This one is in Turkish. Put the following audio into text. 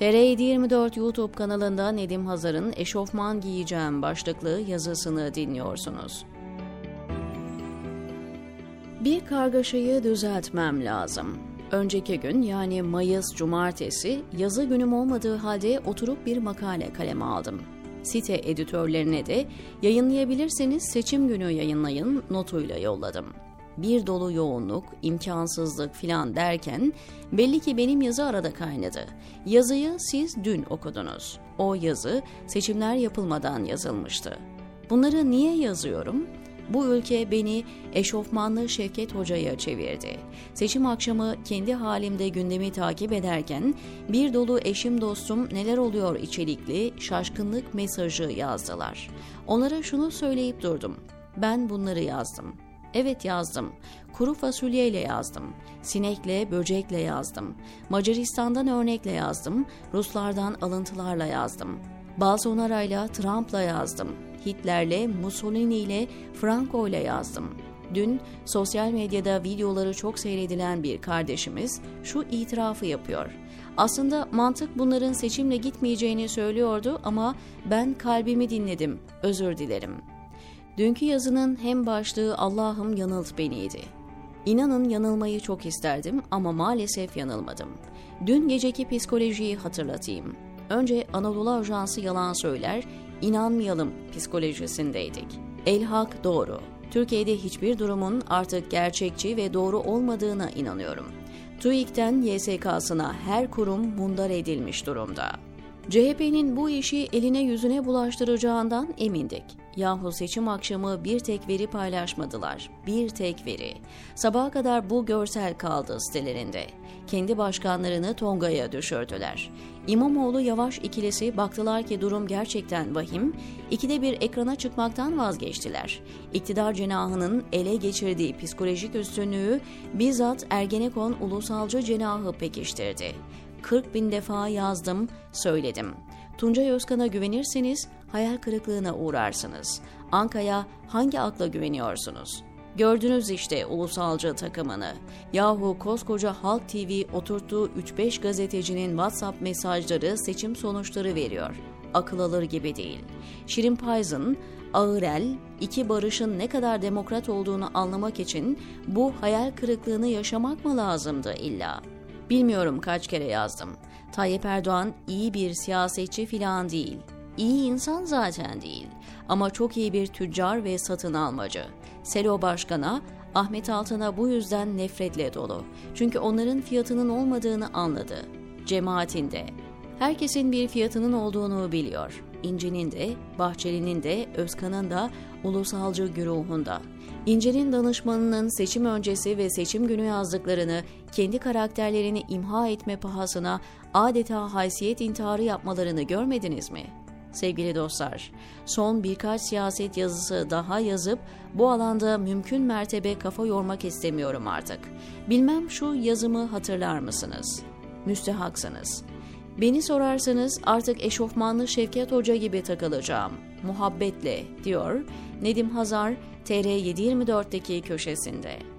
TR724 YouTube kanalında Nedim Hazar'ın Eşofman Giyeceğim başlıklı yazısını dinliyorsunuz. Bir kargaşayı düzeltmem lazım. Önceki gün yani Mayıs Cumartesi yazı günüm olmadığı halde oturup bir makale kaleme aldım. Site editörlerine de yayınlayabilirseniz seçim günü yayınlayın notuyla yolladım bir dolu yoğunluk, imkansızlık filan derken belli ki benim yazı arada kaynadı. Yazıyı siz dün okudunuz. O yazı seçimler yapılmadan yazılmıştı. Bunları niye yazıyorum? Bu ülke beni eşofmanlı Şevket Hoca'ya çevirdi. Seçim akşamı kendi halimde gündemi takip ederken bir dolu eşim dostum neler oluyor içerikli şaşkınlık mesajı yazdılar. Onlara şunu söyleyip durdum. Ben bunları yazdım. Evet yazdım. Kuru fasulyeyle yazdım. Sinekle, böcekle yazdım. Macaristan'dan örnekle yazdım. Ruslardan alıntılarla yazdım. Bolsonaro'yla, Trump'la yazdım. Hitler'le, Mussolini'yle, Franco'yla yazdım. Dün sosyal medyada videoları çok seyredilen bir kardeşimiz şu itirafı yapıyor. Aslında mantık bunların seçimle gitmeyeceğini söylüyordu ama ben kalbimi dinledim. Özür dilerim.'' Dünkü yazının hem başlığı Allah'ım yanılt beniydi. İnanın yanılmayı çok isterdim ama maalesef yanılmadım. Dün geceki psikolojiyi hatırlatayım. Önce Anadolu Ajansı yalan söyler, inanmayalım psikolojisindeydik. Elhak doğru. Türkiye'de hiçbir durumun artık gerçekçi ve doğru olmadığına inanıyorum. TÜİK'ten YSK'sına her kurum mundar edilmiş durumda. CHP'nin bu işi eline yüzüne bulaştıracağından emindik. Yahu seçim akşamı bir tek veri paylaşmadılar. Bir tek veri. Sabaha kadar bu görsel kaldı sitelerinde. Kendi başkanlarını Tonga'ya düşürdüler. İmamoğlu Yavaş ikilisi baktılar ki durum gerçekten vahim. İkide bir ekrana çıkmaktan vazgeçtiler. İktidar cenahının ele geçirdiği psikolojik üstünlüğü bizzat Ergenekon ulusalcı cenahı pekiştirdi. 40 bin defa yazdım, söyledim. Tuncay Özkan'a güvenirseniz hayal kırıklığına uğrarsınız. Anka'ya hangi akla güveniyorsunuz? Gördünüz işte ulusalcı takımını. Yahu koskoca Halk TV oturttuğu 3-5 gazetecinin WhatsApp mesajları seçim sonuçları veriyor. Akıl alır gibi değil. Şirin Payzın, Ağırel, iki barışın ne kadar demokrat olduğunu anlamak için bu hayal kırıklığını yaşamak mı lazımdı illa?'' Bilmiyorum kaç kere yazdım. Tayyip Erdoğan iyi bir siyasetçi filan değil. İyi insan zaten değil. Ama çok iyi bir tüccar ve satın almacı. Selo Başkan'a, Ahmet Altan'a bu yüzden nefretle dolu. Çünkü onların fiyatının olmadığını anladı. Cemaatinde. Herkesin bir fiyatının olduğunu biliyor. İnci'nin de, Bahçeli'nin de, Özkan'ın da, ulusalcı güruhunda. İnce'nin danışmanının seçim öncesi ve seçim günü yazdıklarını kendi karakterlerini imha etme pahasına adeta haysiyet intiharı yapmalarını görmediniz mi? Sevgili dostlar, son birkaç siyaset yazısı daha yazıp bu alanda mümkün mertebe kafa yormak istemiyorum artık. Bilmem şu yazımı hatırlar mısınız? Müstehaksınız. Beni sorarsanız artık eşofmanlı Şevket Hoca gibi takılacağım. Muhabbetle diyor Nedim Hazar TR724'deki köşesinde.